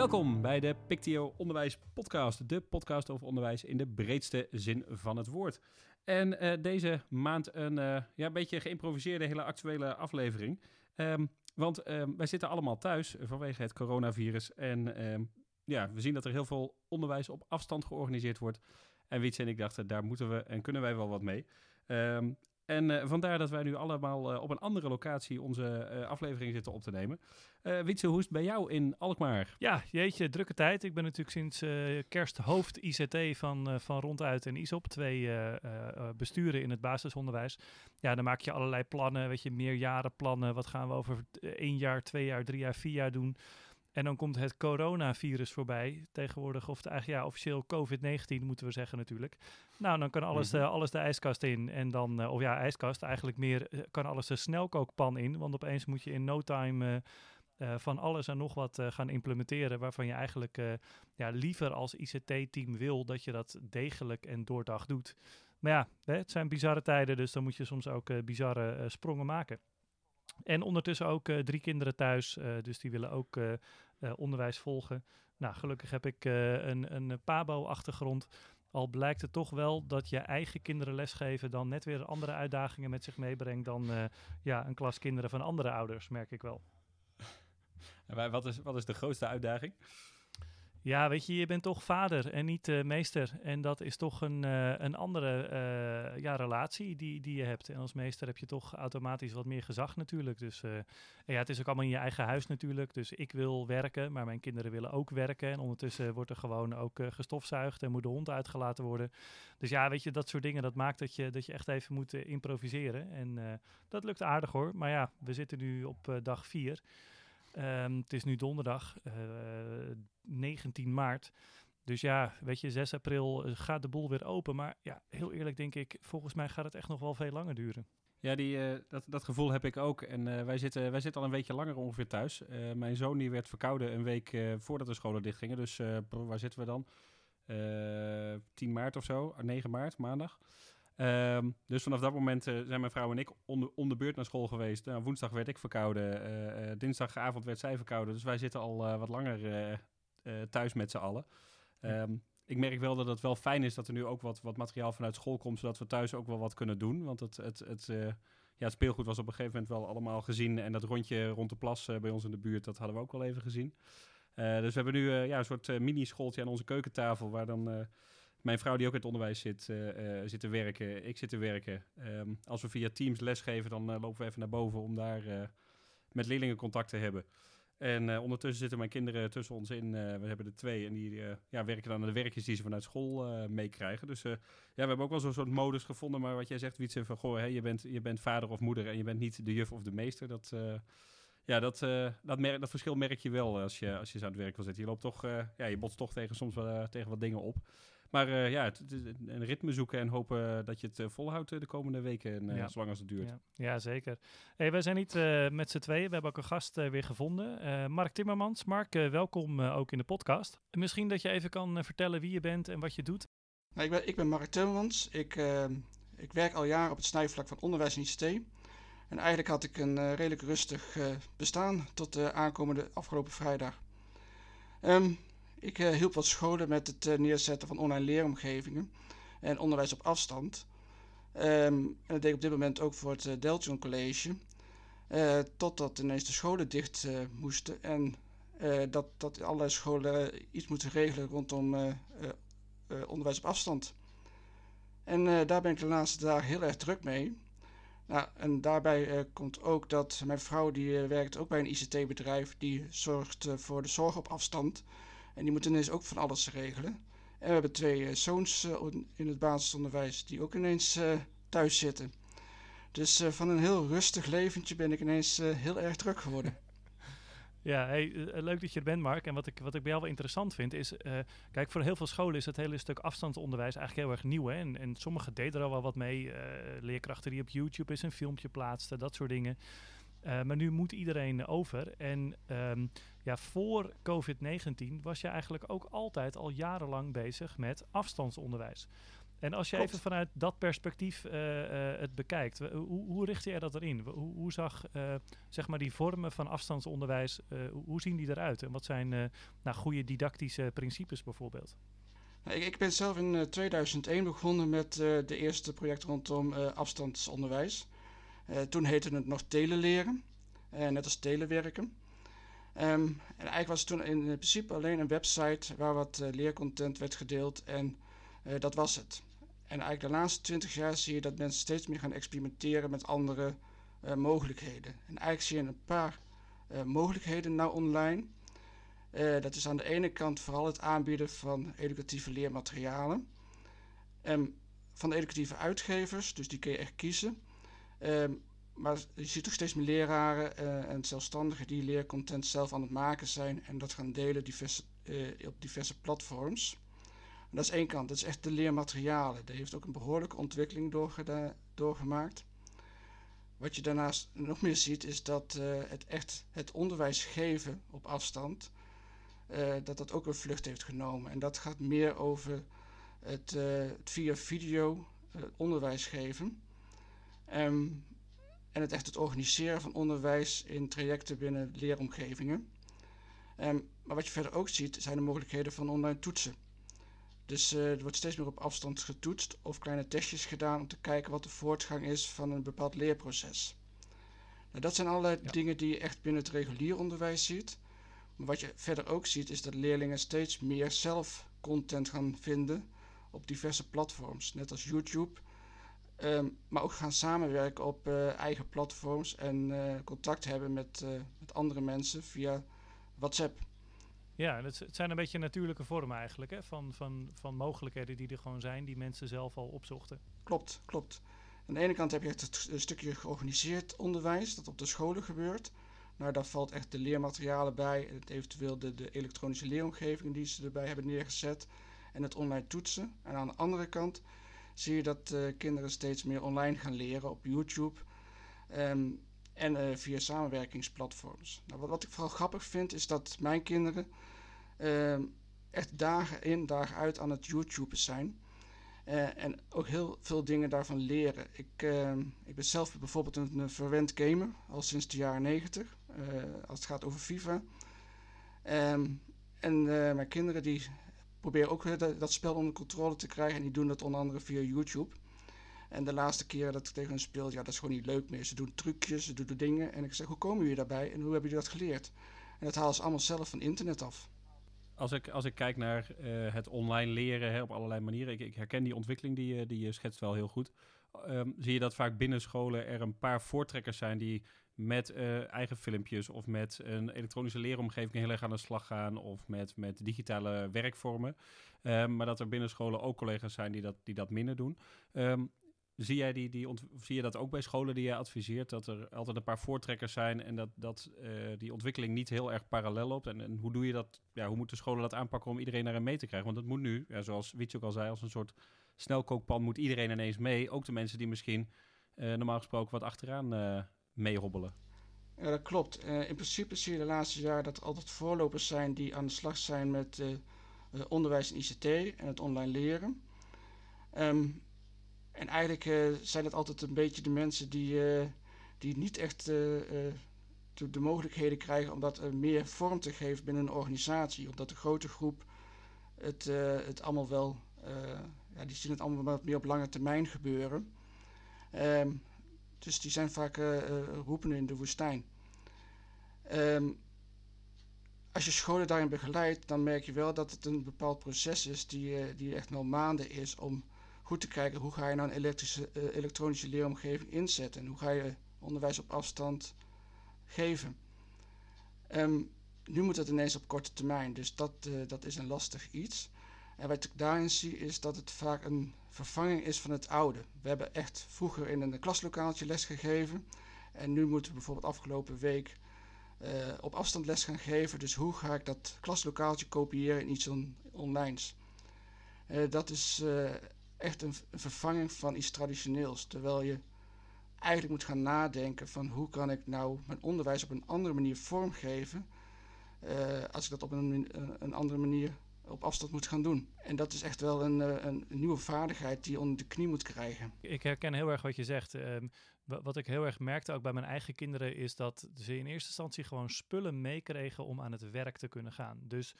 Welkom bij de Pictio Onderwijs Podcast, de podcast over onderwijs in de breedste zin van het woord. En eh, deze maand een uh, ja, beetje geïmproviseerde, hele actuele aflevering. Um, want um, wij zitten allemaal thuis vanwege het coronavirus. En um, ja, we zien dat er heel veel onderwijs op afstand georganiseerd wordt. En Wietse en ik dachten, daar moeten we en kunnen wij wel wat mee. En uh, vandaar dat wij nu allemaal uh, op een andere locatie onze uh, aflevering zitten op te nemen. Wietse, hoe is het bij jou in Alkmaar? Ja, jeetje, drukke tijd. Ik ben natuurlijk sinds kerst hoofd ICT van, van Ronduit en ISOP. Twee besturen in het basisonderwijs. Ja, dan maak je allerlei plannen, weet je, meerjarenplannen. Wat gaan we over één jaar, twee jaar, drie jaar, vier jaar doen? En dan komt het coronavirus voorbij. Tegenwoordig, of eigenlijk ja, officieel COVID-19 moeten we zeggen natuurlijk. Nou, dan kan alles, mm alles de ijskast in. En dan, uh, of ja, ijskast, eigenlijk meer uh, kan alles de snelkookpan in. Want opeens moet je in no time uh, van alles en nog wat gaan implementeren. Waarvan je eigenlijk ja, liever als ICT-team wil dat je dat degelijk en doordacht doet. Maar ja, hè, het zijn bizarre tijden, dus dan moet je soms ook bizarre sprongen maken. En ondertussen ook uh, drie kinderen thuis, uh, dus die willen ook uh, onderwijs volgen. Nou, gelukkig heb ik een, een PABO-achtergrond. Al blijkt het toch wel dat je eigen kinderen lesgeven dan net weer andere uitdagingen met zich meebrengt dan ja, een klas kinderen van andere ouders, merk ik wel. En wat is, wat is de grootste uitdaging? Ja, weet je, je bent toch vader en niet uh, meester. En dat is toch een, uh, een andere uh, ja, relatie die, die je hebt. En als meester heb je toch automatisch wat meer gezag natuurlijk. Dus ja, het is ook allemaal in je eigen huis natuurlijk. Dus ik wil werken, maar mijn kinderen willen ook werken. En ondertussen wordt er gewoon ook gestofzuigd en moet de hond uitgelaten worden. Dus ja, weet je, dat soort dingen, dat maakt dat je, dat je echt even moet improviseren. En dat lukt aardig hoor. Maar ja, we zitten nu op dag vier. Um, het is nu donderdag, uh, 19 maart. Dus ja, weet je, 6 april eh, gaat de boel weer open. Maar ja, heel eerlijk denk ik, volgens mij gaat het echt nog wel veel langer duren. Ja, die, uh, dat, dat gevoel heb ik ook. En wij, zitten, wij zitten al een weekje langer ongeveer thuis. Mijn zoon die werd verkouden een week voordat de scholen dichtgingen. Dus waar zitten we dan? 10 maart of zo, 9 maart, maandag. Um, dus vanaf dat moment uh, zijn mijn vrouw en ik onder, onder beurt naar school geweest. Nou, woensdag werd ik verkouden. Uh, uh, dinsdagavond werd zij verkouden. Dus wij zitten al wat langer thuis met z'n allen. Um, ik merk wel dat het wel fijn is dat er nu ook wat, wat materiaal vanuit school komt. Zodat we thuis ook wel wat kunnen doen. Want het, het, het, ja, het speelgoed was op een gegeven moment wel allemaal gezien. En dat rondje rond de plas bij ons in de buurt, dat hadden we ook wel even gezien. dus we hebben nu ja, een soort mini-schooltje aan onze keukentafel. Waar dan mijn vrouw die ook in het onderwijs zit, uh, zit te werken, ik zit te werken. Um, als we via Teams lesgeven, dan uh, lopen we even naar boven om daar met leerlingen contact te hebben. En ondertussen zitten mijn kinderen tussen ons in. we hebben er twee en die ja, werken dan aan de werkjes die ze vanuit school meekrijgen. Dus ja, we hebben ook wel zo'n soort modus gevonden. Maar wat jij zegt, Wietse, van goh, hey, je, bent, je bent vader of moeder en je bent niet de juf of de meester. Dat, ja, dat, dat, dat verschil merk je wel als je, als je aan het werk wil zitten. Je loopt toch, ja, je botst toch tegen, soms wel, tegen wat dingen op. Maar uh, ja, het, het, een ritme zoeken en hopen dat je het uh, volhoudt de komende weken, uh, ja. zolang als het duurt. Ja, ja zeker. Hey, wij zijn niet met z'n tweeën. We hebben ook een gast weer gevonden. Mark Timmermans. Mark, welkom ook in de podcast. Misschien dat je even kan vertellen wie je bent en wat je doet. Nou, ik, ben, ik ben Mark Timmermans. Ik, ik werk al jaren op het snijvlak van onderwijs en ICT. En eigenlijk had ik een redelijk rustig bestaan tot de aankomende afgelopen vrijdag. Um, ik uh, hielp wat scholen met het uh, neerzetten van online leeromgevingen en onderwijs op afstand. Um, en dat deed ik op dit moment ook voor het uh, Deltion College. totdat ineens de scholen dicht moesten en dat, dat allerlei scholen iets moeten regelen rondom onderwijs op afstand. En daar ben ik de laatste dagen heel erg druk mee. Nou, en daarbij komt ook dat mijn vrouw, die werkt ook bij een ICT-bedrijf, die zorgt voor de zorg op afstand. En die moeten ineens ook van alles regelen. En we hebben twee uh, zoons uh, in het basisonderwijs die ook ineens uh, thuis zitten. Dus van een heel rustig leventje ben ik ineens heel erg druk geworden. Ja, hey, eh, leuk dat je er bent, Mark. En wat ik, wat ik bij jou wel interessant vind is, uh, kijk, voor heel veel scholen is het hele stuk afstandsonderwijs eigenlijk heel erg nieuw. Hè? En, en sommigen deden er al wel wat mee. Uh, leerkrachten die op YouTube eens een filmpje plaatsten, dat soort dingen. maar nu moet iedereen over. En um, ja, voor COVID-19 was je eigenlijk ook altijd al jarenlang bezig met afstandsonderwijs. En als je even vanuit dat perspectief uh, uh, het bekijkt, hoe, hoe richtte je dat erin? Hoe, hoe zag uh, zeg maar die vormen van afstandsonderwijs, hoe zien die eruit? En wat zijn nou, goede didactische principes bijvoorbeeld? Nou, ik, ik, ben zelf in 2001 begonnen met de eerste project rondom afstandsonderwijs. toen heette het nog teleleren, net als telewerken. Um, en eigenlijk was het toen in principe alleen een website waar wat leercontent werd gedeeld en dat was het. En eigenlijk de laatste twintig jaar zie je dat mensen steeds meer gaan experimenteren met andere uh, mogelijkheden. En eigenlijk zie je een paar mogelijkheden nou online. Dat is aan de ene kant vooral het aanbieden van educatieve leermaterialen. Um, van educatieve uitgevers, dus die kun je echt kiezen. Um, maar je ziet toch steeds meer leraren en zelfstandigen die leercontent zelf aan het maken zijn en dat gaan delen diverse, op diverse platforms dat is één kant, dat is echt de leermaterialen. Daar heeft ook een behoorlijke ontwikkeling doorgemaakt. Wat je daarnaast nog meer ziet, is dat uh, het echt het onderwijs geven op afstand, dat dat ook een vlucht heeft genomen. En dat gaat meer over het, het via video onderwijs geven. Um, en het echt het organiseren van onderwijs in trajecten binnen leeromgevingen. Um, maar wat je verder ook ziet, zijn de mogelijkheden van online toetsen. Dus uh, er wordt steeds meer op afstand getoetst of kleine testjes gedaan om te kijken wat de voortgang is van een bepaald leerproces. Nou, dat zijn allerlei ja. dingen die je echt binnen het regulier onderwijs ziet. Maar wat je verder ook ziet is dat leerlingen steeds meer zelf content gaan vinden op diverse platforms, net als YouTube. Um, maar ook gaan samenwerken op uh, eigen platforms en uh, contact hebben met, met andere mensen via WhatsApp. Ja, het, het, zijn een beetje natuurlijke vormen eigenlijk, hè? Van, van, van mogelijkheden die er gewoon zijn, die mensen zelf al opzochten. Klopt, klopt. Aan de ene kant heb je het stukje georganiseerd onderwijs, dat op de scholen gebeurt. Nou, daar valt echt de leermaterialen bij, het eventueel de, de elektronische leeromgeving die ze erbij hebben neergezet en het online toetsen. En aan de andere kant zie je dat uh, kinderen steeds meer online gaan leren op YouTube um, en uh, via samenwerkingsplatforms. Nou, wat, wat, ik vooral grappig vind is dat mijn kinderen uh, echt dagen in, dagen uit aan het YouTube zijn. Uh, en ook heel veel dingen daarvan leren. Ik, uh, ik ben zelf bijvoorbeeld een, verwend gamer, al sinds de jaren 90, uh, als het gaat over FIFA. En mijn kinderen die proberen ook dat, dat, spel onder controle te krijgen en die doen dat onder andere via YouTube. En de laatste keer dat ik tegen hen speel, ja, dat is gewoon niet leuk meer. Ze doen trucjes, ze doen dingen. En ik zeg, hoe komen jullie daarbij en hoe hebben jullie dat geleerd? En dat halen ze allemaal zelf van internet af als ik, als ik kijk naar uh, het online leren hè, op allerlei manieren, ik, ik, herken die ontwikkeling die, uh, die je schetst wel heel goed. Um, zie je dat vaak binnen scholen er een paar voortrekkers zijn die met uh, eigen filmpjes of met een elektronische leeromgeving heel erg aan de slag gaan of met, met digitale werkvormen. Um, maar dat er binnen scholen ook collega's zijn die dat, die dat minder doen. Um, Zie, jij die, die zie je dat ook bij scholen die je adviseert? Dat er altijd een paar voortrekkers zijn en dat, dat uh, die ontwikkeling niet heel erg parallel loopt? En, en, hoe doe je dat? Ja, hoe moeten scholen dat aanpakken om iedereen daarin mee te krijgen? Want dat moet nu, ja, zoals Wietse ook al zei, als een soort snelkookpan moet iedereen ineens mee. Ook de mensen die misschien uh, normaal gesproken wat achteraan meehobbelen. Ja, dat klopt. in principe zie je de laatste jaren dat er altijd voorlopers zijn die aan de slag zijn met onderwijs en ICT en het online leren. Um, en eigenlijk zijn het altijd een beetje de mensen die, die niet echt de, de, mogelijkheden krijgen om dat meer vorm te geven binnen een organisatie. Omdat de grote groep het, het allemaal wel, ja, die zien het allemaal wat meer op lange termijn gebeuren. Um, dus die zijn vaak roepen in de woestijn. Um, als je scholen daarin begeleidt, dan merk je wel dat het een bepaald proces is die, die echt wel maanden is om goed te kijken hoe ga je nou een elektrische, uh, elektronische leeromgeving inzetten en hoe ga je onderwijs op afstand geven. Um, nu moet het ineens op korte termijn, dus dat, uh, dat is een lastig iets. En wat ik daarin zie is dat het vaak een vervanging is van het oude. We hebben echt vroeger in een klaslokaaltje les gegeven en nu moeten we bijvoorbeeld afgelopen week op afstand les gaan geven. Dus hoe ga ik dat klaslokaaltje kopiëren in iets on onlines? dat is echt een, vervanging van iets traditioneels. Terwijl je eigenlijk moet gaan nadenken van hoe kan ik nou mijn onderwijs op een andere manier vormgeven als ik dat op een, een, andere manier op afstand moet gaan doen. En dat is echt wel een, eh, een, nieuwe vaardigheid die je onder de knie moet krijgen. Ik herken heel erg wat je zegt. Ehm, wat ik heel erg merkte ook bij mijn eigen kinderen is dat ze in eerste instantie gewoon spullen meekregen om aan het werk te kunnen gaan. Dus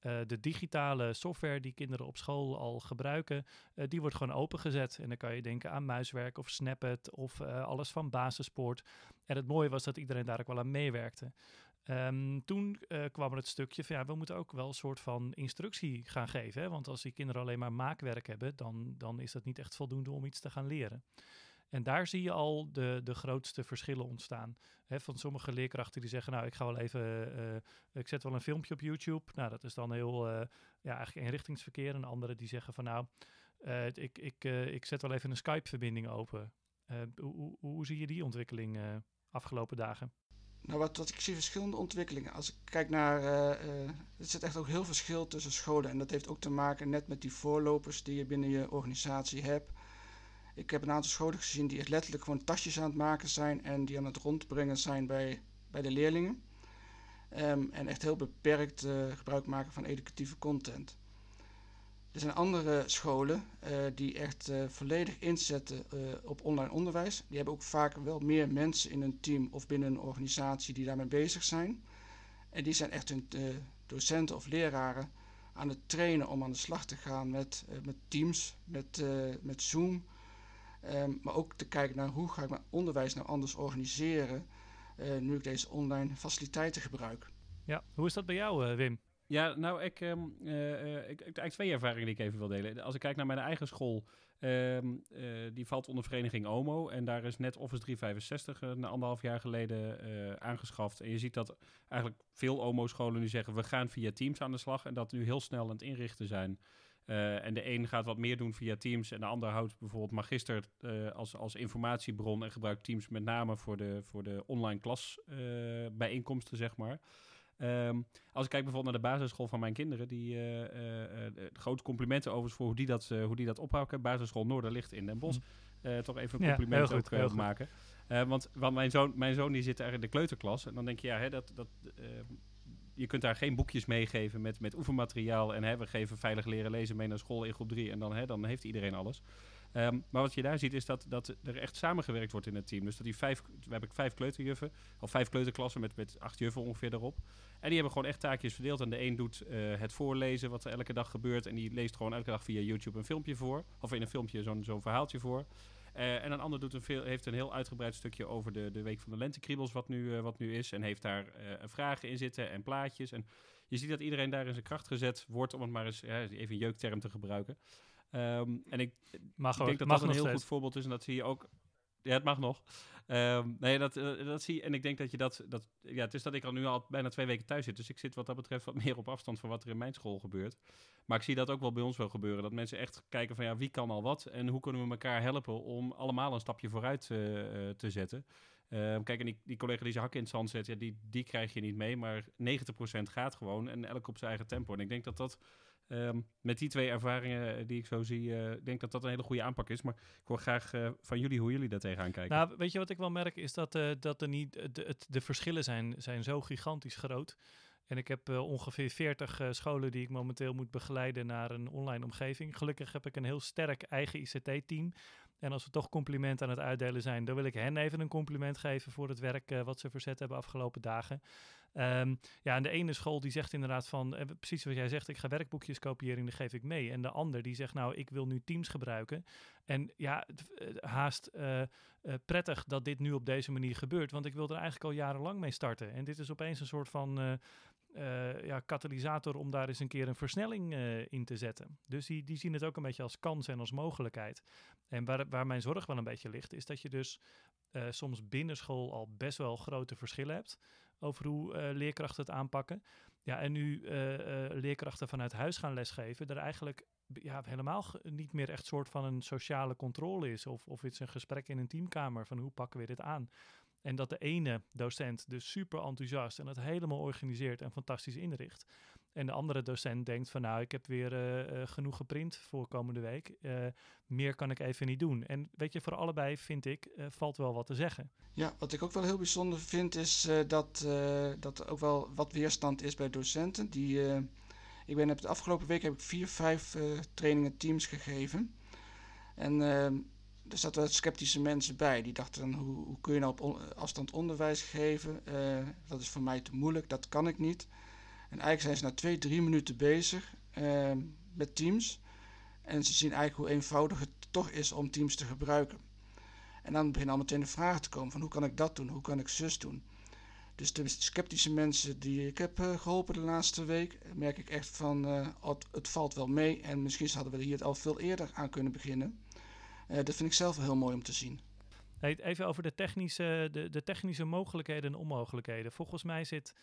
uh, de digitale software die kinderen op school al gebruiken, uh, die wordt gewoon opengezet. En dan kan je denken aan muiswerk of Snapit of alles van basispoort. En het mooie was dat iedereen daar ook wel aan meewerkte. Um, toen kwam er het stukje van ja, we moeten ook wel een soort van instructie gaan geven. Hè? Want als die kinderen alleen maar maakwerk hebben, dan, dan is dat niet echt voldoende om iets te gaan leren. En daar zie je al de, de grootste verschillen ontstaan. van sommige leerkrachten die zeggen, nou, ik ga wel even, uh, ik zet wel een filmpje op YouTube. Nou, dat is dan heel, uh, ja, eigenlijk inrichtingsverkeer. En anderen die zeggen van, nou, ik, ik, ik zet wel even een Skype-verbinding open. Hoe, hoe, hoe, zie je die ontwikkeling afgelopen dagen? Nou, wat, wat ik zie verschillende ontwikkelingen. Als ik kijk naar, er zit echt ook heel verschil tussen scholen. En dat heeft ook te maken net met die voorlopers die je binnen je organisatie hebt. Ik heb een aantal scholen gezien die echt letterlijk gewoon tasjes aan het maken zijn en die aan het rondbrengen zijn bij, bij de leerlingen. Um, en echt heel beperkt uh, gebruik maken van educatieve content. Er zijn andere scholen uh, die echt uh, volledig inzetten op online onderwijs. Die hebben ook vaak wel meer mensen in een team of binnen een organisatie die daarmee bezig zijn. En die zijn echt hun docenten of leraren aan het trainen om aan de slag te gaan met, met Teams, met, met Zoom, Ehm, maar ook te kijken naar hoe ga ik mijn onderwijs nou anders organiseren nu ik deze online faciliteiten gebruik. Ja, hoe is dat bij jou, Wim? Ja, nou, ik, um, uh, ik, eigenlijk twee ervaringen die ik even wil delen. Als ik kijk naar mijn eigen school, um, die valt onder vereniging OMO. En daar is net Office 365 een anderhalf jaar geleden aangeschaft. En je ziet dat eigenlijk veel OMO-scholen nu zeggen, we gaan via Teams aan de slag. En dat nu heel snel aan het inrichten zijn. En de een gaat wat meer doen via Teams en de ander houdt bijvoorbeeld Magister als, als informatiebron en gebruikt Teams met name voor de, voor de online klasbijeenkomsten, zeg maar. Um, als ik kijk bijvoorbeeld naar de basisschool van mijn kinderen, die grote complimenten overigens voor hoe die dat, hoe die dat ophouden. Basisschool Noorder ligt in Den Bosch. Mm. toch even een compliment ja, goed, ook maken. want, want mijn zoon, mijn zoon die zit er in de kleuterklas. En dan denk je, ja, hè, dat, dat, je kunt daar geen boekjes meegeven met, met oefenmateriaal. En hè, we geven veilig leren lezen mee naar school in groep 3. En dan, hè, dan heeft iedereen alles. Um, maar wat je daar ziet is dat, dat er echt samengewerkt wordt in het team. Dus dat die vijf, we hebben vijf kleuterjuffen, of vijf kleuterklassen met, met acht juffen ongeveer erop. En die hebben gewoon echt taakjes verdeeld. En de een doet uh, het voorlezen, wat er elke dag gebeurt. En die leest gewoon elke dag via YouTube een filmpje voor. Of in een filmpje zo'n verhaaltje voor. Uh, en een ander doet een veel, heeft een heel uitgebreid stukje over de, de Week van de Lentekriebels, wat nu, uh, wat nu is. En heeft daar vragen in zitten en plaatjes. En je ziet dat iedereen daar in zijn kracht gezet wordt, om het maar eens even een jeukterm te gebruiken. Um, en ik, mag denk dat dat een heel goed voorbeeld is. En dat zie je ook ja, het mag nog. Um, nee, dat, uh, dat zie je. En ik denk dat je dat, dat. Ja, het is dat ik al nu al bijna twee weken thuis zit. Dus ik zit wat dat betreft wat meer op afstand van wat er in mijn school gebeurt. Maar ik zie dat ook wel bij ons wel gebeuren. Dat mensen echt kijken van ja, wie kan al wat? En hoe kunnen we elkaar helpen om allemaal een stapje vooruit uh, uh, te zetten. Uh, kijk, en die, die collega die zijn hak in het zand zet, ja, die, die krijg je niet mee. Maar 90% gaat gewoon en elk op zijn eigen tempo. En ik denk dat dat Um, met die twee ervaringen eh, die ik zo zie, uh, denk dat dat een hele goede aanpak is. Maar ik hoor graag uh, van jullie hoe jullie daar tegenaan kijken. Nou, weet je wat ik wel merk, is dat, dat er niet, de, de verschillen zijn, zijn zo gigantisch groot. En ik heb ongeveer 40 scholen die ik momenteel moet begeleiden naar een online omgeving. Gelukkig heb ik een heel sterk eigen ICT-team. En als we toch complimenten aan het uitdelen zijn, dan wil ik hen even een compliment geven voor het werk wat ze verzet hebben afgelopen dagen. Um, ja, en de ene school die zegt inderdaad van, eh, precies wat jij zegt, ik ga werkboekjes kopiëren en die geef ik mee. En de ander die zegt, nou, ik wil nu Teams gebruiken. En ja, eh, haast uh, uh, prettig dat dit nu op deze manier gebeurt, want ik wil er eigenlijk al jarenlang mee starten. En dit is opeens een soort van ja, katalysator om daar eens een keer een versnelling in te zetten. Dus die, die zien het ook een beetje als kans en als mogelijkheid. En waar, waar mijn zorg wel een beetje ligt, is dat je dus soms binnen school al best wel grote verschillen hebt over hoe uh, leerkrachten het aanpakken. Ja, en nu uh, uh, leerkrachten vanuit huis gaan lesgeven, er eigenlijk ja, helemaal niet meer echt soort van een sociale controle is. Of, of iets een gesprek in een teamkamer van hoe pakken we dit aan. En dat de ene docent dus super enthousiast en het helemaal organiseert en fantastisch inricht. En de andere docent denkt van nou, ik heb weer uh, genoeg geprint voor komende week. Uh, meer kan ik even niet doen. En weet je, voor allebei vind ik, valt wel wat te zeggen. Ja, wat ik ook wel heel bijzonder vind is dat, dat er ook wel wat weerstand is bij docenten. Die, ik ben, de afgelopen week heb ik vier, vijf trainingen teams gegeven. En er zaten wat sceptische mensen bij. Die dachten dan, hoe, hoe kun je nou op afstand onderwijs geven? dat is voor mij te moeilijk, dat kan ik niet. En eigenlijk zijn ze na twee, drie minuten bezig uh, met Teams. En ze zien eigenlijk hoe eenvoudig het toch is om Teams te gebruiken. En dan beginnen al meteen de vragen te komen van hoe kan ik dat doen, hoe kan ik zus doen. Dus de sceptische mensen die ik heb uh, geholpen de laatste week, merk ik echt van uh, het, het, valt wel mee. En misschien hadden we hier al veel eerder aan kunnen beginnen. Uh, dat vind ik zelf wel heel mooi om te zien. even over de technische, de, de technische mogelijkheden en onmogelijkheden. Volgens mij zit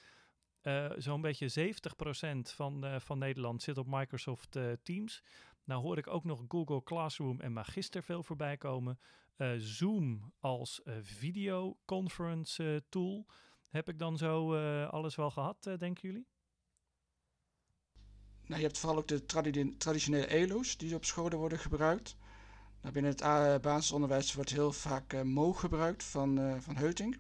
uh, Zo'n beetje 70% van, uh, van Nederland zit op Microsoft uh, Teams. Nou hoor ik ook nog Google Classroom en Magister veel voorbij komen. Zoom als videoconference tool. Heb ik dan zo alles wel gehad, denken jullie? Nou, je hebt vooral ook de tradi traditionele ELO's die op scholen worden gebruikt. Nou, binnen het basisonderwijs wordt heel vaak Mo gebruikt van, van Heuting.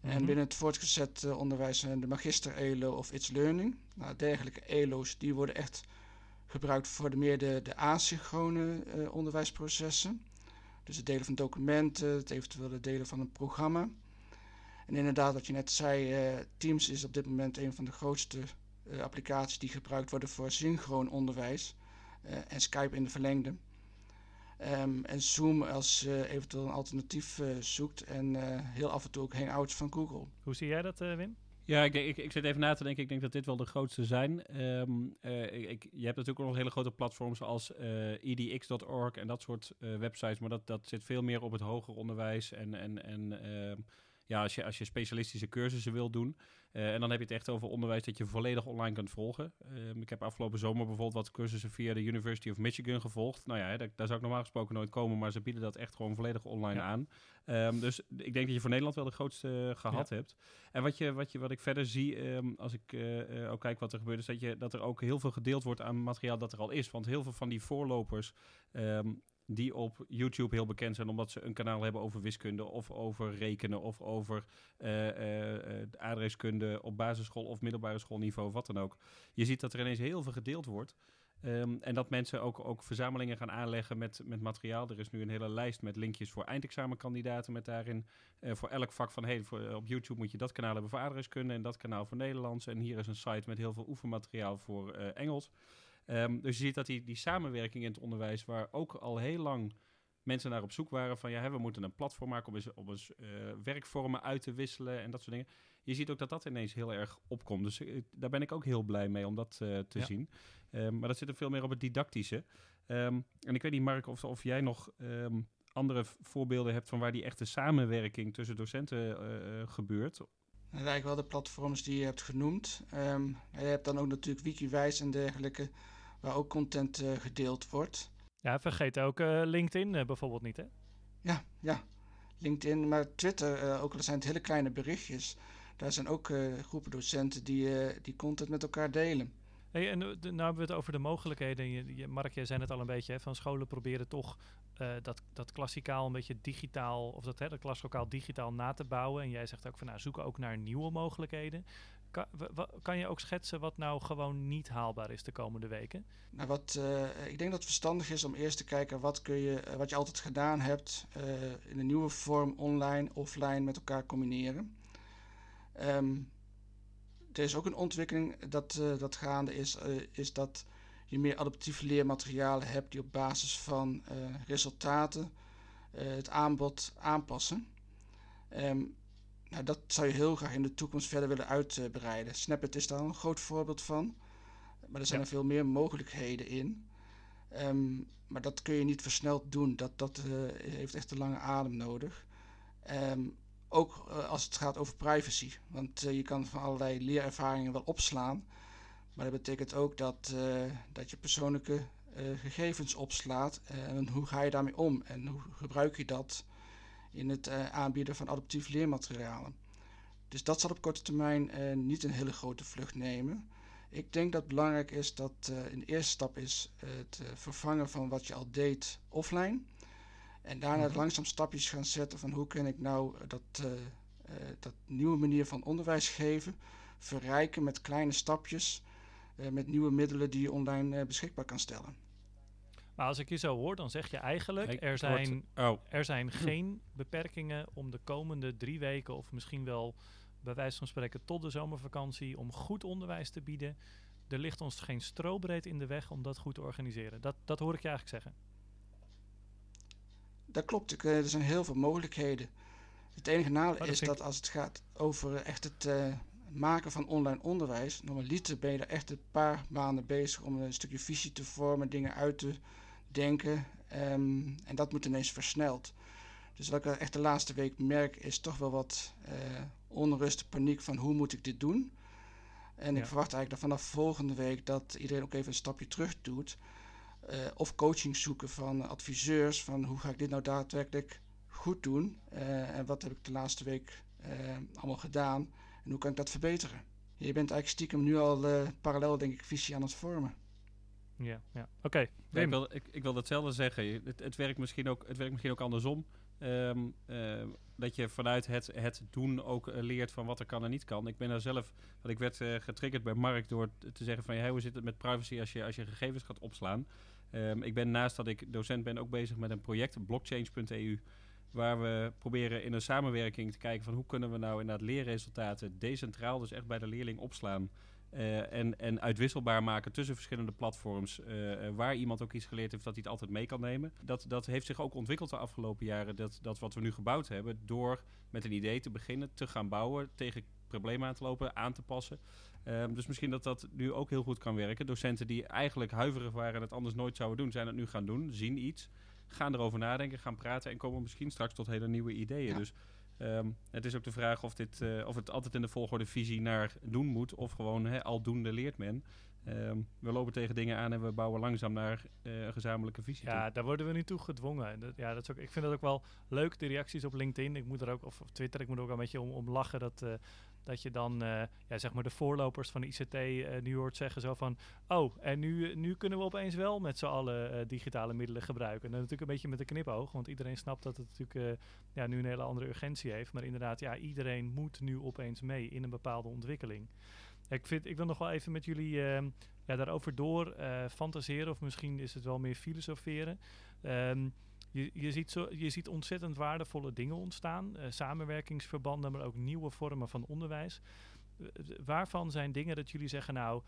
En mhm. binnen het voortgezet uh, onderwijs zijn de magister ELO of It's Learning. Nou, dergelijke ELO's die worden echt gebruikt voor de meer de, de asynchrone uh, onderwijsprocessen. Dus het delen van documenten, het eventuele delen van een programma. En inderdaad, wat je net zei, uh, Teams is op dit moment een van de grootste applicaties die gebruikt worden voor synchroon onderwijs. en Skype in de verlengde. Um, en Zoom als uh, eventueel een alternatief uh, zoekt. En uh, heel af en toe ook Hangouts van Google. Hoe zie jij dat, Wim? Ja, ik, ik, ik zit even na te denken. Ik denk dat dit wel de grootste zijn. Um, ik, je hebt natuurlijk ook nog hele grote platforms als edx.org en dat soort websites. Maar dat, dat zit veel meer op het hoger onderwijs en, en, en ehm, ja, als je, als je specialistische cursussen wil doen. Uh, en dan heb je het echt over onderwijs dat je volledig online kunt volgen. Uh, ik heb afgelopen zomer bijvoorbeeld wat cursussen via de University of Michigan gevolgd. Nou ja, daar, daar, zou ik normaal gesproken nooit komen, maar ze bieden dat echt gewoon volledig online aan. Um, dus ik denk dat je voor Nederland wel de grootste uh, gehad ja. hebt. En wat, je, wat, je, wat ik verder zie, um, als ik eh, ook kijk wat er gebeurt, is dat, je, dat er ook heel veel gedeeld wordt aan materiaal dat er al is. Want heel veel van die voorlopers um, die op YouTube heel bekend zijn omdat ze een kanaal hebben over wiskunde of over rekenen of over uh, aardrijkskunde op basisschool of middelbare schoolniveau, wat dan ook. Je ziet dat er ineens heel veel gedeeld wordt. Um, en dat mensen ook, ook verzamelingen gaan aanleggen met, met materiaal. Er is nu een hele lijst met linkjes voor eindexamenkandidaten. Met daarin voor elk vak van hey, voor, op YouTube moet je dat kanaal hebben voor aardrijkskunde en dat kanaal voor Nederlands. En hier is een site met heel veel oefenmateriaal voor Engels. Um, dus je ziet dat die, die samenwerking in het onderwijs, waar ook al heel lang mensen naar op zoek waren van ja, hè, we moeten een platform maken om eens, om eens uh, werkvormen uit te wisselen en dat soort dingen. Je ziet ook dat dat ineens heel erg opkomt. Dus uh, daar ben ik ook heel blij mee om dat uh, te ja. zien. Um, maar dat zit er veel meer op het didactische. Um, en ik weet niet, Mark, of, of jij nog andere voorbeelden hebt van waar die echte samenwerking tussen docenten gebeurt. Dat eigenlijk wel de platforms die je hebt genoemd. Je hebt dan ook natuurlijk Wikiwijs en dergelijke waar ook content uh, gedeeld wordt. Ja, vergeet ook uh, LinkedIn uh, bijvoorbeeld niet, hè? Ja, ja. LinkedIn, maar Twitter, ook al zijn het hele kleine berichtjes. Daar zijn ook groepen docenten die, die content met elkaar delen. Hey, en nou hebben we het over de mogelijkheden. Je, je, Mark, jij zei het al een beetje, hè, van scholen proberen toch uh, dat, dat klassikaal een beetje digitaal, of dat, hè, dat klaslokaal digitaal na te bouwen. En jij zegt ook van nou, zoeken ook naar nieuwe mogelijkheden. Kan, kan, je ook schetsen wat nou gewoon niet haalbaar is de komende weken? Nou, wat, uh, ik denk dat het verstandig is om eerst te kijken wat, kun je, uh, wat je altijd gedaan hebt uh, in een nieuwe vorm online, offline met elkaar combineren. Um, er is ook een ontwikkeling dat, dat gaande is, is dat je meer adaptieve leermaterialen hebt die op basis van resultaten het aanbod aanpassen. Um, nou, dat zou je heel graag in de toekomst verder willen uitbreiden. Snapit is daar een groot voorbeeld van. Maar er zijn ja. er veel meer mogelijkheden in. Um, maar dat kun je niet versneld doen. Dat, dat uh, heeft echt een lange adem nodig. Um, ook uh, als het gaat over privacy. Want uh, je kan van allerlei leerervaringen wel opslaan. Maar dat betekent ook dat, dat je persoonlijke gegevens opslaat en hoe ga je daarmee om en hoe gebruik je dat in het aanbieden van adaptief leermaterialen. Dus dat zal op korte termijn niet een hele grote vlucht nemen. Ik denk dat het belangrijk is dat in de eerste stap is het vervangen van wat je al deed offline. En daarna mhm. langzaam stapjes gaan zetten van hoe kan ik nou dat, dat nieuwe manier van onderwijs geven verrijken met kleine stapjes, uh, met nieuwe middelen die je online beschikbaar kan stellen. Maar als ik je zo hoor, dan zeg je eigenlijk, er zijn, oh. er zijn geen beperkingen om de komende drie weken of misschien wel bij wijze van spreken tot de zomervakantie om goed onderwijs te bieden. Er ligt ons geen strobreed in de weg om dat goed te organiseren. Dat, dat hoor ik je eigenlijk zeggen. Dat klopt. Er zijn heel veel mogelijkheden. Het enige nadeel is dat als het gaat over echt het uh, maken van online onderwijs, normaliter ben je er echt een paar maanden bezig om een stukje visie te vormen, dingen uit te denken. Um, en dat moet ineens versneld. Dus wat ik echt de laatste week merk, is toch wel wat uh, onrust, paniek van hoe moet ik dit doen. En ja. ik verwacht eigenlijk dat vanaf volgende week dat iedereen ook even een stapje terug doet. Uh, of coaching zoeken van adviseurs, van hoe ga ik dit nou daadwerkelijk goed doen. Uh, en wat heb ik de laatste week allemaal gedaan. En hoe kan ik dat verbeteren? Je bent eigenlijk stiekem nu al parallel, denk ik, visie aan het vormen. Ja, ja. oké. ik, wil, ik, ik wil hetzelfde zeggen. Het, het, werkt, misschien ook, het werkt misschien ook andersom. Um, uh, dat je vanuit het, het doen ook uh, leert van wat er kan en niet kan. Ik ben daar zelf, want ik werd uh, getriggerd bij Mark door te zeggen van hey, hoe zit het met privacy als je, als je gegevens gaat opslaan. Um, ik ben naast dat ik docent ben ook bezig met een project, blockchain.eu. Waar we proberen in een samenwerking te kijken van hoe kunnen we nou inderdaad leerresultaten decentraal, dus echt bij de leerling opslaan. Uh, en, en uitwisselbaar maken tussen verschillende platforms. Uh, waar iemand ook iets geleerd heeft, dat hij het altijd mee kan nemen. Dat, dat heeft zich ook ontwikkeld de afgelopen jaren. Dat, dat wat we nu gebouwd hebben, door met een idee te beginnen, te gaan bouwen, tegen problemen aan te lopen, aan te passen. Um, dus misschien dat dat nu ook heel goed kan werken. Docenten die eigenlijk huiverig waren en het anders nooit zouden doen, zijn het nu gaan doen, zien iets gaan erover nadenken, gaan praten en komen misschien straks tot hele nieuwe ideeën. Dus um, het is ook de vraag of, dit, uh, of het altijd in de volgorde visie naar doen moet of gewoon hè, aldoende leert men. Um, we lopen tegen dingen aan en we bouwen langzaam naar uh, een gezamenlijke visie. Ja, toe. daar worden we nu toe gedwongen. Dat, ja, dat is ook, ik vind dat ook wel leuk, de reacties op LinkedIn. Ik moet er ook, of op Twitter, ik moet er ook een beetje om, om lachen dat, uh, dat je dan, uh, ja, zeg maar, de voorlopers van de ICT uh, nu hoort zeggen zo van... Oh, en nu, nu kunnen we opeens wel met z'n allen uh, digitale middelen gebruiken. En natuurlijk een beetje met een knipoog, want iedereen snapt dat het natuurlijk ja, nu een hele andere urgentie heeft. Maar inderdaad, ja, iedereen moet nu opeens mee in een bepaalde ontwikkeling. Ik, vind, ik wil nog wel even met jullie ehm, ja, daarover door fantaseren, of misschien is het wel meer filosoferen. Um, je, je, ziet zo, je ziet ontzettend waardevolle dingen ontstaan. Uh, samenwerkingsverbanden, maar ook nieuwe vormen van onderwijs. Waarvan zijn dingen dat jullie zeggen, nou,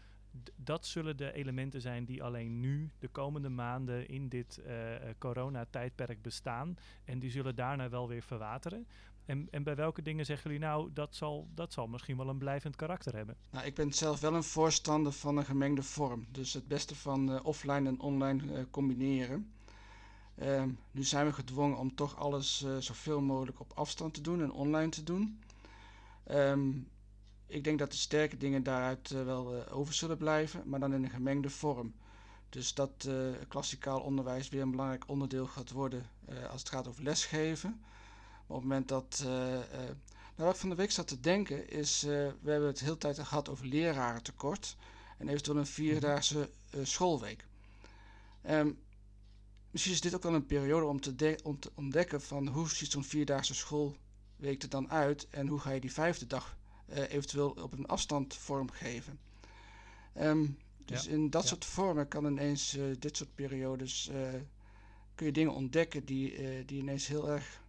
dat zullen de elementen zijn die alleen nu, de komende maanden in dit uh, coronatijdperk bestaan. En die zullen daarna wel weer verwateren. En, en bij welke dingen zeggen jullie nou, dat zal, dat zal misschien wel een blijvend karakter hebben? Nou, ik ben zelf wel een voorstander van een gemengde vorm. Dus het beste van offline en online combineren. Um, nu zijn we gedwongen om toch alles uh, zoveel mogelijk op afstand te doen en online te doen. Um, ik denk dat de sterke dingen daaruit uh, wel uh, over zullen blijven, maar dan in een gemengde vorm. Dus dat klassikaal onderwijs weer een belangrijk onderdeel gaat worden als het gaat over lesgeven. Maar op het moment dat. nou, wat ik van de week zat te denken is. we hebben het heel tijd gehad over lerarentekort. En eventueel een vierdaagse schoolweek. Um, misschien is dit ook wel een periode om te, om te ontdekken van hoe ziet zo'n vierdaagse schoolweek er dan uit en hoe ga je die vijfde dag uh, eventueel op een afstand vormgeven. Um, dus ja. in dat ja. soort vormen kan ineens uh, dit soort periodes uh, kun je dingen ontdekken die, die ineens heel erg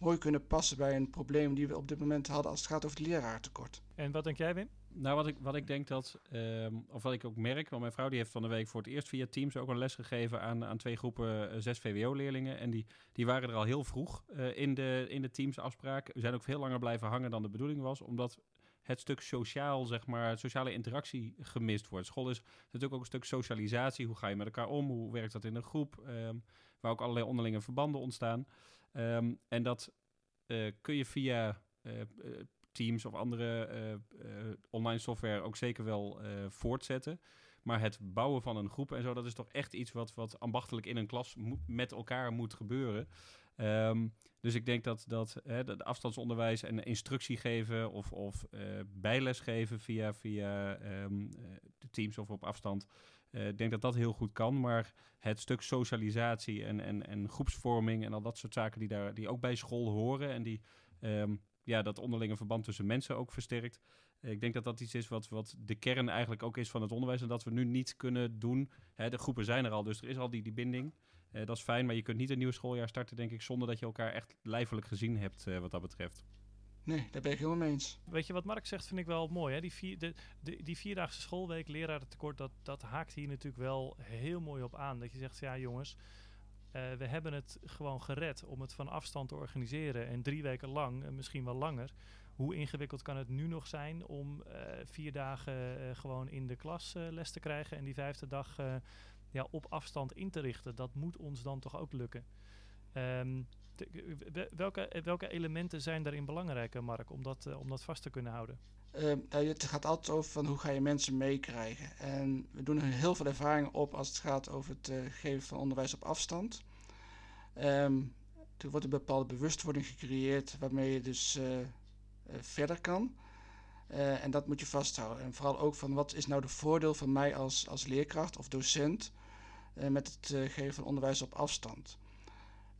mooi kunnen passen bij een probleem die we op dit moment hadden als het gaat over het leraartekort. En wat denk jij, Wim? Nou, wat ik, wat ik denk dat, um, of wat ik ook merk, want mijn vrouw die heeft van de week voor het eerst via Teams ook een les gegeven aan, aan twee groepen uh, zes VWO-leerlingen. En die, die waren er al heel vroeg uh, in de, in de Teams-afspraak. We zijn ook veel langer blijven hangen dan de bedoeling was, omdat het stuk sociaal, zeg maar, sociale interactie gemist wordt. School is natuurlijk ook een stuk socialisatie. Hoe ga je met elkaar om? Hoe werkt dat in een groep? Um, waar ook allerlei onderlinge verbanden ontstaan. Um, en dat uh, kun je via Teams of andere online software ook zeker wel voortzetten. Maar het bouwen van een groep en zo, dat is toch echt iets wat, wat ambachtelijk in een klas met elkaar moet gebeuren. Ehm, dus ik denk dat, dat hè, de afstandsonderwijs en instructie geven of, of bijles geven via, via de Teams of op afstand. Uh, ik denk dat dat heel goed kan, maar het stuk socialisatie en, en, en groepsvorming en al dat soort zaken die, daar, die ook bij school horen en die um, ja, dat onderlinge verband tussen mensen ook versterkt. Ik denk dat dat iets is wat, wat de kern eigenlijk ook is van het onderwijs en dat we nu niet kunnen doen. Hè, de groepen zijn er al, dus er is al die, die binding. Uh, dat is fijn, maar je kunt niet een nieuw schooljaar starten, denk ik, zonder dat je elkaar echt lijfelijk gezien hebt wat dat betreft. Nee, daar ben ik helemaal eens. Weet je wat Mark zegt, vind ik wel mooi. Hè? Die, vier, de, die vierdaagse schoolweek, lerarentekort, dat, dat haakt hier natuurlijk wel heel mooi op aan. Dat je zegt, ja jongens, uh, we hebben het gewoon gered om het van afstand te organiseren. En drie weken lang, en misschien wel langer. Hoe ingewikkeld kan het nu nog zijn om vier dagen gewoon in de klas les te krijgen en die vijfde dag ja, op afstand in te richten. Dat moet ons dan toch ook lukken. Um, welke, welke elementen zijn daarin belangrijk, Mark, om dat, uh, om dat vast te kunnen houden? Nou, het gaat altijd over van hoe ga je mensen meekrijgen. En we doen heel veel ervaringen op als het gaat over het uh, geven van onderwijs op afstand. Um, er wordt een bepaalde bewustwording gecreëerd waarmee je dus uh, verder kan. En dat moet je vasthouden. En vooral ook van wat is nou de voordeel van mij als, als leerkracht of docent met het geven van onderwijs op afstand.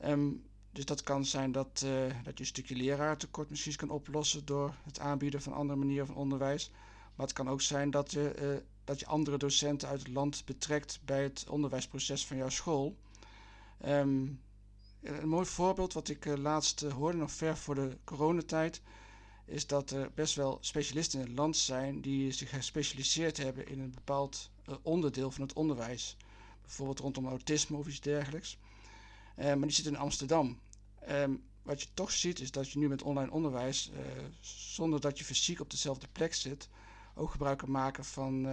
Um, dus dat kan zijn dat, dat je een stukje leraartekort misschien kan oplossen door het aanbieden van andere manieren van onderwijs. Maar het kan ook zijn dat je, dat je andere docenten uit het land betrekt bij het onderwijsproces van jouw school. Um, een mooi voorbeeld wat ik laatst hoorde, nog ver voor de coronatijd is dat er best wel specialisten in het land zijn die zich gespecialiseerd hebben in een bepaald uh, onderdeel van het onderwijs. Bijvoorbeeld rondom autisme of iets dergelijks. Uh, maar die zitten in Amsterdam. Um, wat je toch ziet is dat je nu met online onderwijs, uh, zonder dat je fysiek op dezelfde plek zit, ook gebruik kan maken van,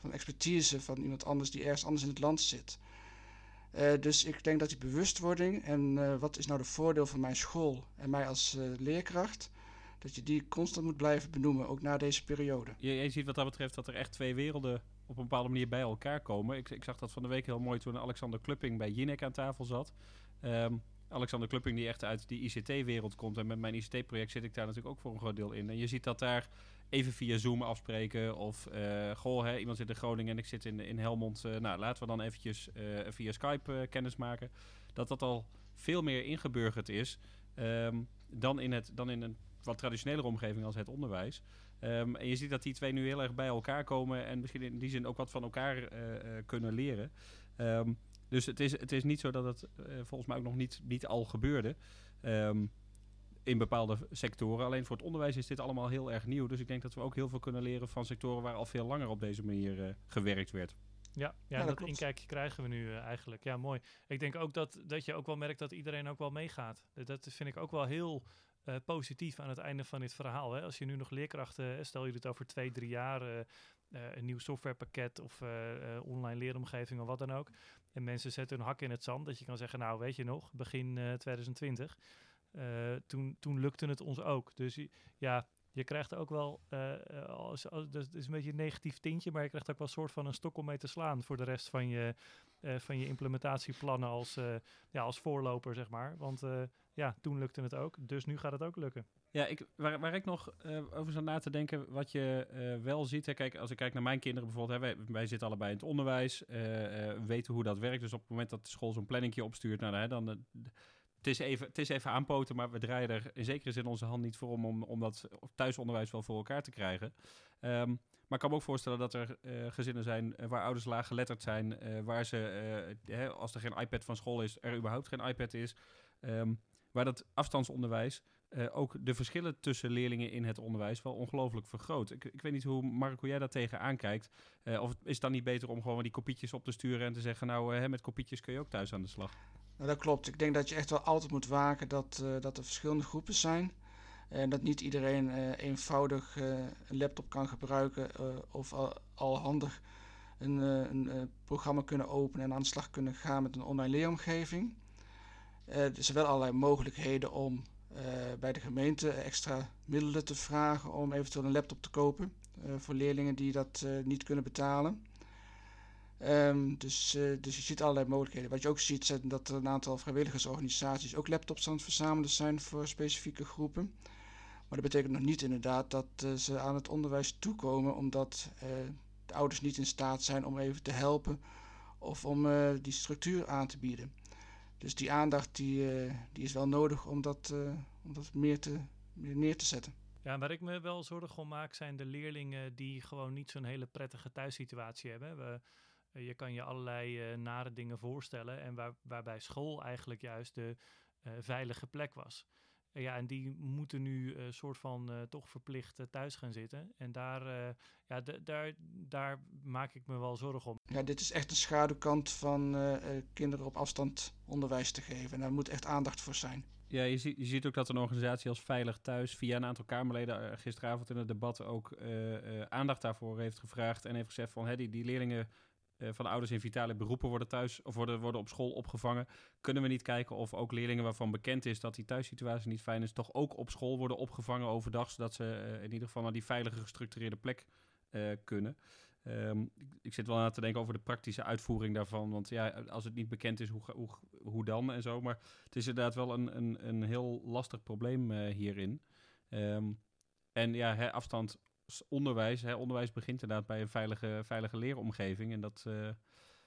van expertise van iemand anders die ergens anders in het land zit. dus ik denk dat die bewustwording en wat is nou de voordeel van mijn school en mij als leerkracht, dat je die constant moet blijven benoemen, ook na deze periode. Je, je ziet wat dat betreft dat er echt twee werelden op een bepaalde manier bij elkaar komen. Ik, ik zag dat van de week heel mooi toen Alexander Klupping bij Jinek aan tafel zat. Um, Alexander Klupping die echt uit die ICT-wereld komt. En met mijn ICT-project zit ik daar natuurlijk ook voor een groot deel in. En je ziet dat daar even via Zoom afspreken. Of, uh, goh, hè, iemand zit in Groningen en ik zit in, in Helmond. Uh, nou, laten we dan eventjes uh, via Skype kennis maken. Dat dat al veel meer ingeburgerd is um, dan, in het, dan in een wat traditionelere omgeving als het onderwijs. Um, en je ziet dat die twee nu heel erg bij elkaar komen en misschien in die zin ook wat van elkaar kunnen leren. Um, dus het is, het is niet zo dat het uh, volgens mij ook nog niet, niet al gebeurde. Um, in bepaalde sectoren. Alleen voor het onderwijs is dit allemaal heel erg nieuw. Dus ik denk dat we ook heel veel kunnen leren van sectoren waar al veel langer op deze manier gewerkt werd. Ja, ja, ja dat, dat inkijkje krijgen we nu uh, eigenlijk. Ja, mooi. Ik denk ook dat, dat je ook wel merkt dat iedereen ook wel meegaat. Dat vind ik ook wel heel uh, positief aan het einde van dit verhaal. Hè? Als je nu nog leerkrachten, stel je het over twee, drie jaar, uh, een nieuw softwarepakket of online leeromgeving of wat dan ook. En mensen zetten hun hak in het zand. Dat je kan zeggen, nou weet je nog, begin 2020. toen, toen lukte het ons ook. Dus ja, je krijgt ook wel, uh, als, als, dat is een beetje een negatief tintje, maar je krijgt ook wel een soort van een stok om mee te slaan voor de rest van je, van je implementatieplannen als, ja, als voorloper, zeg maar. Want ja, toen lukte het ook, dus nu gaat het ook lukken. Ja, ik, waar, waar ik nog over zou na te denken, wat je wel ziet. Hè, kijk, als ik kijk naar mijn kinderen bijvoorbeeld, hè, wij, wij zitten allebei in het onderwijs, weten hoe dat werkt. Dus op het moment dat de school zo'n planningje opstuurt, nou, hè, dan het is, even, het is even aanpoten, maar we draaien er in zekere zin onze hand niet voor om, om, om dat thuisonderwijs wel voor elkaar te krijgen. Um, maar ik kan me ook voorstellen dat er uh, gezinnen zijn uh, waar ouders laag geletterd zijn, uh, waar ze, hè, als er geen iPad van school is, er überhaupt geen iPad is. Um, waar dat afstandsonderwijs ook de verschillen tussen leerlingen in het onderwijs wel ongelooflijk vergroot. Ik, ik weet niet hoe, Mark, hoe jij daar tegenaan kijkt. of is het dan niet beter om gewoon die kopietjes op te sturen en te zeggen, nou, hè, met kopietjes kun je ook thuis aan de slag? Nou, dat klopt. Ik denk dat je echt wel altijd moet waken dat, dat er verschillende groepen zijn. En dat niet iedereen eenvoudig een laptop kan gebruiken of al, al, handig een, een programma kunnen openen en aan de slag kunnen gaan met een online leeromgeving. er zijn wel allerlei mogelijkheden om bij de gemeente extra middelen te vragen om eventueel een laptop te kopen voor leerlingen die dat niet kunnen betalen. Ehm, dus, dus je ziet allerlei mogelijkheden. Wat je ook ziet, zijn dat er een aantal vrijwilligersorganisaties ook laptops aan het verzamelen zijn voor specifieke groepen. Maar dat betekent nog niet inderdaad dat ze aan het onderwijs toekomen, omdat de ouders niet in staat zijn om even te helpen of om die structuur aan te bieden. Dus die aandacht die, die is wel nodig om dat, om dat meer, te, meer neer te zetten. Ja, waar ik me wel zorgen om maak zijn de leerlingen die gewoon niet zo'n hele prettige thuissituatie hebben. We, eh, je kan je allerlei nare dingen voorstellen en waar, waarbij school eigenlijk juist de veilige plek was. En ja, en die moeten nu een soort van toch verplicht thuis gaan zitten. En daar, ja, daar, daar maak ik me wel zorgen om. Ja, dit is echt een schaduwkant van kinderen op afstand onderwijs te geven. En daar moet echt aandacht voor zijn. Ja, je, ziet, je ziet ook dat een organisatie als Veilig Thuis via een aantal Kamerleden gisteravond in het debat ook uh, uh, aandacht daarvoor heeft gevraagd. En heeft gezegd van hè, die, die leerlingen van ouders in vitale beroepen worden thuis of worden, worden op school opgevangen. Kunnen we niet kijken of ook leerlingen waarvan bekend is dat die thuissituatie niet fijn is, toch ook op school worden opgevangen overdag, zodat ze in ieder geval naar die veilige gestructureerde plek kunnen. Um, ik zit wel na te denken over de praktische uitvoering daarvan. Want ja, als het niet bekend is, hoe, hoe, hoe dan en zo. Maar het is inderdaad wel een, een, een heel lastig probleem hierin. Um, en ja, afstand onderwijs. Hè, onderwijs begint inderdaad bij een veilige, veilige leeromgeving. En dat, uh,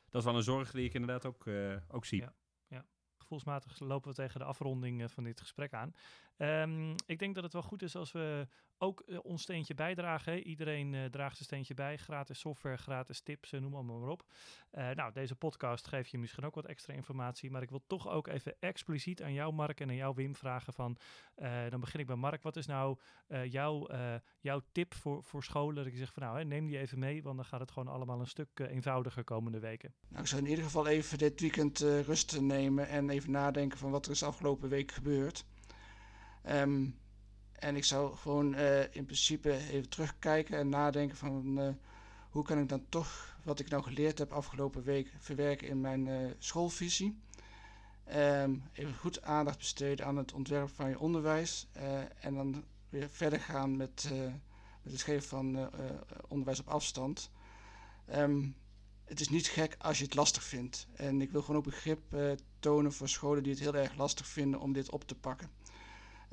dat is wel een zorg die ik inderdaad ook, uh, ook zie. Ja, ja. Gevoelsmatig lopen we tegen de afronding van dit gesprek aan. Um, ik denk dat het wel goed is als we ook uh, ons steentje bijdragen. Iedereen uh, draagt zijn steentje bij. Gratis software, gratis tips, uh, noem allemaal maar op. nou, deze podcast geeft je misschien ook wat extra informatie. Maar ik wil toch ook even expliciet aan jou, Mark, en aan jou, Wim, vragen van... dan begin ik bij Mark. Wat is nou jouw, jouw tip voor, voor scholen? Dat ik zeg van nou, hè, neem die even mee. Want dan gaat het gewoon allemaal een stuk eenvoudiger komende weken. Nou, ik zou in ieder geval even dit weekend rust nemen. En even nadenken van wat er is afgelopen week gebeurd. Um, en ik zou gewoon uh, in principe even terugkijken en nadenken van uh, hoe kan ik dan toch wat ik nou geleerd heb afgelopen week verwerken in mijn uh, schoolvisie. Um, even goed aandacht besteden aan het ontwerp van je onderwijs en dan weer verder gaan met, met het geven van onderwijs op afstand. Um, het is niet gek als je het lastig vindt. En ik wil gewoon ook begrip tonen voor scholen die het heel erg lastig vinden om dit op te pakken.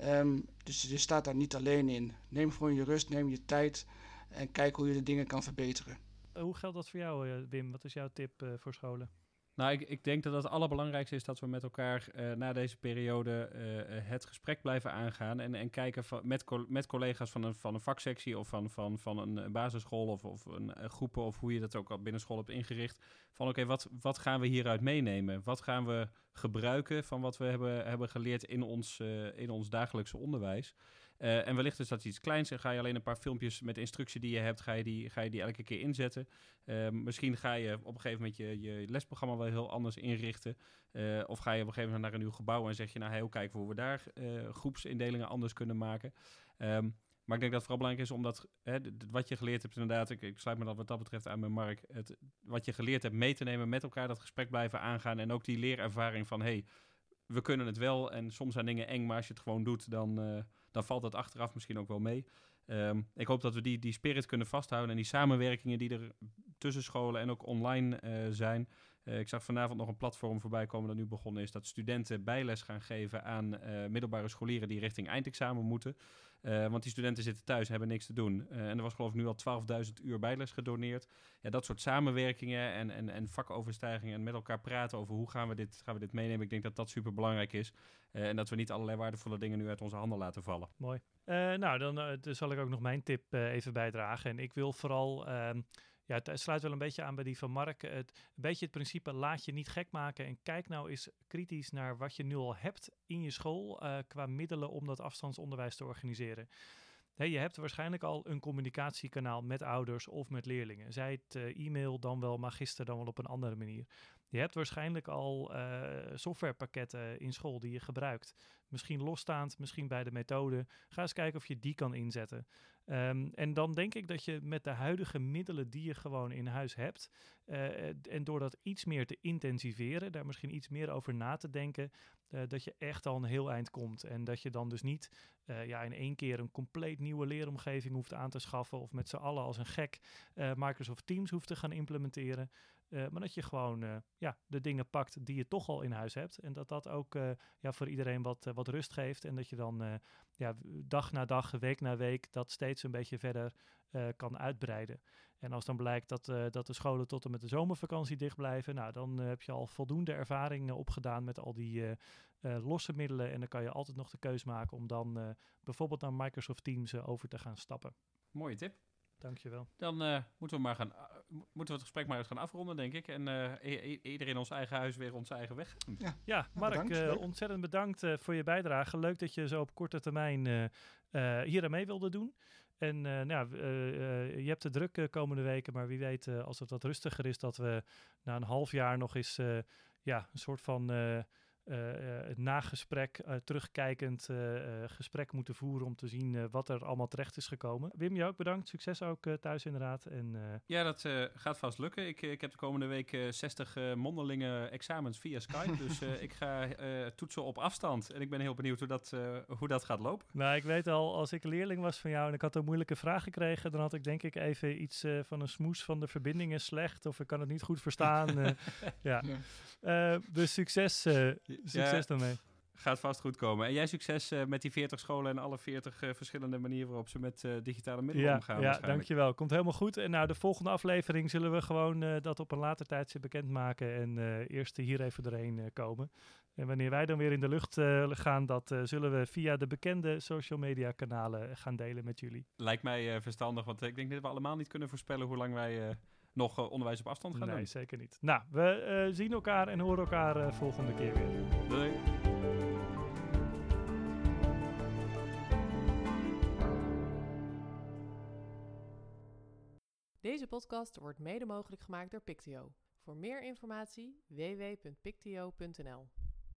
Um, dus je staat daar niet alleen in. Neem gewoon je rust, neem je tijd en kijk hoe je de dingen kan verbeteren. Uh, hoe geldt dat voor jou, uh, Wim? Wat is jouw tip uh, voor scholen? Nou, ik, ik, denk dat het allerbelangrijkste is dat we met elkaar uh, na deze periode uh, het gesprek blijven aangaan. En, en kijken van, met, met collega's van een, van een vaksectie of van, van, van een basisschool of, of een, groepen of hoe je dat ook al binnen school hebt ingericht. Van oké, wat, wat gaan we hieruit meenemen? Wat gaan we gebruiken van wat we hebben, hebben geleerd in ons, in ons dagelijkse onderwijs? Uh, en wellicht is dat iets kleins en ga je alleen een paar filmpjes met instructie die je hebt, ga je die, ga je die elke keer inzetten. Uh, misschien ga je op een gegeven moment je, je lesprogramma wel heel anders inrichten. Uh, of ga je op een gegeven moment naar een nieuw gebouw en zeg je, nou, heel kijken hoe we daar groepsindelingen anders kunnen maken. Um, maar ik denk dat het vooral belangrijk is omdat hè, wat je geleerd hebt, inderdaad, ik, ik sluit me dat wat dat betreft aan mijn Mark. Het, wat je geleerd hebt mee te nemen, met elkaar dat gesprek blijven aangaan. En ook die leerervaring van hey, we kunnen het wel. En soms zijn dingen eng, maar als je het gewoon doet, dan, uh, dan valt dat achteraf misschien ook wel mee. Um, ik hoop dat we die, die spirit kunnen vasthouden en die samenwerkingen die er tussen scholen en ook online uh, zijn. Uh, ik zag vanavond nog een platform voorbij komen dat nu begonnen is, dat studenten bijles gaan geven aan middelbare scholieren die richting eindexamen moeten. Uh, want die studenten zitten thuis en hebben niks te doen. En er was geloof ik nu al 12.000 uur bijles gedoneerd. Ja, dat soort samenwerkingen en, en, en vakoverstijgingen en met elkaar praten over hoe gaan we dit, gaan we dit meenemen. Ik denk dat dat super belangrijk is. En dat we niet allerlei waardevolle dingen nu uit onze handen laten vallen. Mooi. nou, dan zal ik ook nog mijn tip even bijdragen. En ik wil vooral ehm, ja, het sluit wel een beetje aan bij die van Mark. Het, een beetje het principe laat je niet gek maken en kijk nou eens kritisch naar wat je nu al hebt in je school uh, qua middelen om dat afstandsonderwijs te organiseren. Hey, je hebt waarschijnlijk al een communicatiekanaal met ouders of met leerlingen. Zij het uh, e-mail, dan wel magister, dan wel op een andere manier. Je hebt waarschijnlijk al uh, softwarepakketten in school die je gebruikt. Misschien losstaand, misschien bij de methode. Ga eens kijken of je die kan inzetten. Um, en dan denk ik dat je met de huidige middelen die je gewoon in huis hebt, uh, en door dat iets meer te intensiveren, daar misschien iets meer over na te denken, uh, dat je echt al een heel eind komt. En dat je dan dus niet ja, in één keer een compleet nieuwe leeromgeving hoeft aan te schaffen of met z'n allen als een gek Microsoft Teams hoeft te gaan implementeren. Uh, maar dat je gewoon uh, ja, de dingen pakt die je toch al in huis hebt. En dat dat ook uh, ja, voor iedereen wat, wat rust geeft. En dat je dan ja, dag na dag, week na week dat steeds een beetje verder kan uitbreiden. En als dan blijkt dat, dat de scholen tot en met de zomervakantie dicht blijven, nou, dan heb je al voldoende ervaring opgedaan met al die losse middelen. En dan kan je altijd nog de keus maken om dan bijvoorbeeld naar Microsoft Teams over te gaan stappen. Mooie tip. Dankjewel. Dan uh, moeten, we maar gaan, uh, moeten we het gesprek maar eens gaan afronden, denk ik. En uh, iedereen ons eigen huis weer onze eigen weg. Ja, ja Mark, bedankt, ontzettend bedankt voor je bijdrage. Leuk dat je zo op korte termijn hier aan mee wilde doen. En nou, je hebt de druk komende weken, maar wie weet, als het wat rustiger is, dat we na een half jaar nog eens ja, een soort van uh, het nagesprek, uh, terugkijkend gesprek moeten voeren om te zien wat er allemaal terecht is gekomen. Wim, jou ook bedankt. Succes ook thuis inderdaad. En, ja, dat gaat vast lukken. Ik, ik heb de komende week 60 mondelinge examens via Skype. dus ik ga toetsen op afstand. En ik ben heel benieuwd hoe dat, hoe dat gaat lopen. Nou, ik weet al, als ik leerling was van jou en ik had een moeilijke vraag gekregen, dan had ik denk ik even iets van een smoes van de verbinding is slecht of ik kan het niet goed verstaan. ja. ja. dus succes Succes daarmee. Gaat vast goed komen. En jij succes uh, met die 40 scholen en alle 40 uh, eh, verschillende manieren waarop ze met uh, digitale middelen ja, omgaan. Ja, dankjewel. Komt helemaal goed. En nou, de volgende aflevering zullen we gewoon dat op een later tijdje bekendmaken en eerst hier even doorheen komen. En wanneer wij dan weer in de lucht gaan, dat zullen we via de bekende social media kanalen gaan delen met jullie. Lijkt mij verstandig, want ik denk dat we allemaal niet kunnen voorspellen hoe lang wij nog uh, onderwijs op afstand gaan nee, doen. Nee, zeker niet. Nou, we uh, zien elkaar en horen elkaar uh, volgende keer weer. Doei. Deze podcast wordt mede mogelijk gemaakt door Pictio. Voor meer informatie www.pictio.nl